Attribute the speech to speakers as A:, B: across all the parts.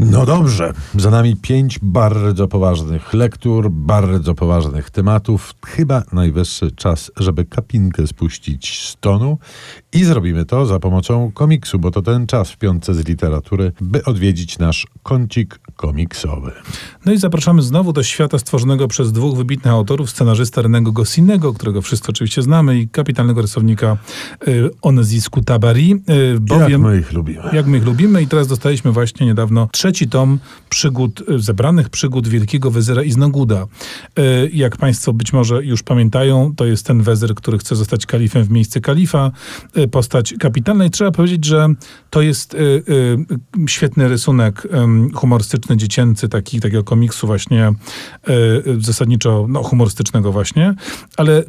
A: No dobrze, za nami pięć bardzo poważnych lektur, bardzo poważnych tematów. Chyba najwyższy czas, żeby kapinkę spuścić z tonu i zrobimy to za pomocą komiksu, bo to ten czas w piątce z literatury, by odwiedzić nasz kącik komiksowy.
B: No i zapraszamy znowu do świata stworzonego przez dwóch wybitnych autorów, scenarzysta Renego Gossinego, którego wszyscy oczywiście znamy, i kapitalnego rysownika y, o nazwisku Tabari. Y, bowiem,
A: Jak my ich lubimy.
B: jak my ich lubimy i teraz dostaliśmy właśnie niedawno trzeci tom przygód, y, zebranych przygód Wielkiego Wezyra Iznoguda. Y, Jak Państwo być może już pamiętają, to jest ten wezyr, który chce zostać kalifem w miejsce kalifa. Y, Postać kapitalna i trzeba powiedzieć, że to jest świetny rysunek humorystyczny, dziecięcy, taki, takiego komiksu właśnie zasadniczo no, humorystycznego właśnie, ale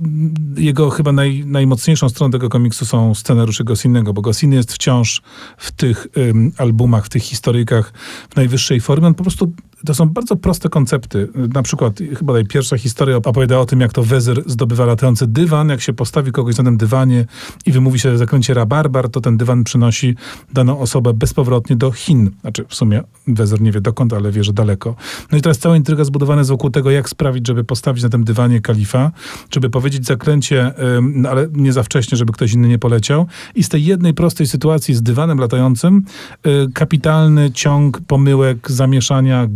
B: jego chyba naj, najmocniejszą stroną tego komiksu są scenariusze Gossinego, bo Goscinny jest wciąż w tych albumach, w tych historyjkach w najwyższej formie. On po prostu to są bardzo proste koncepty. Na przykład chyba najpierwsza historia opowiada o tym, jak to wezyr zdobywa latający dywan. Jak się postawi kogoś na tym dywanie i wymówi się w zakręcie rabarbar, to ten dywan przynosi daną osobę bezpowrotnie do Chin. Znaczy w sumie wezyr nie wie dokąd, ale wie, że daleko. No i teraz cała intryga zbudowana jest wokół tego, jak sprawić, żeby postawić na tym dywanie kalifa, żeby powiedzieć zakręcie, ym, no ale nie za wcześnie, żeby ktoś inny nie poleciał. I z tej jednej prostej sytuacji z dywanem latającym y, kapitalny ciąg pomyłek, zamieszania,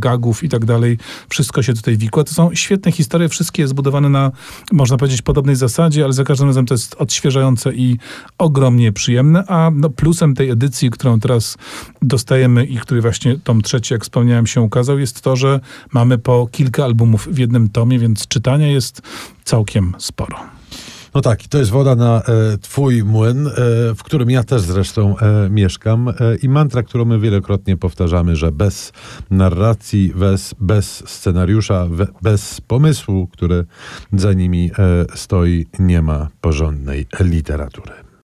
B: i tak dalej. Wszystko się tutaj wikła. To są świetne historie, wszystkie zbudowane na, można powiedzieć, podobnej zasadzie, ale za każdym razem to jest odświeżające i ogromnie przyjemne. A no, plusem tej edycji, którą teraz dostajemy i który właśnie tom trzeci, jak wspomniałem, się ukazał, jest to, że mamy po kilka albumów w jednym tomie, więc czytania jest całkiem sporo.
A: No tak, i to jest woda na e, twój młyn, e, w którym ja też zresztą e, mieszkam. E, I mantra, którą my wielokrotnie powtarzamy, że bez narracji, bez, bez scenariusza, we, bez pomysłu, który za nimi e, stoi, nie ma porządnej literatury.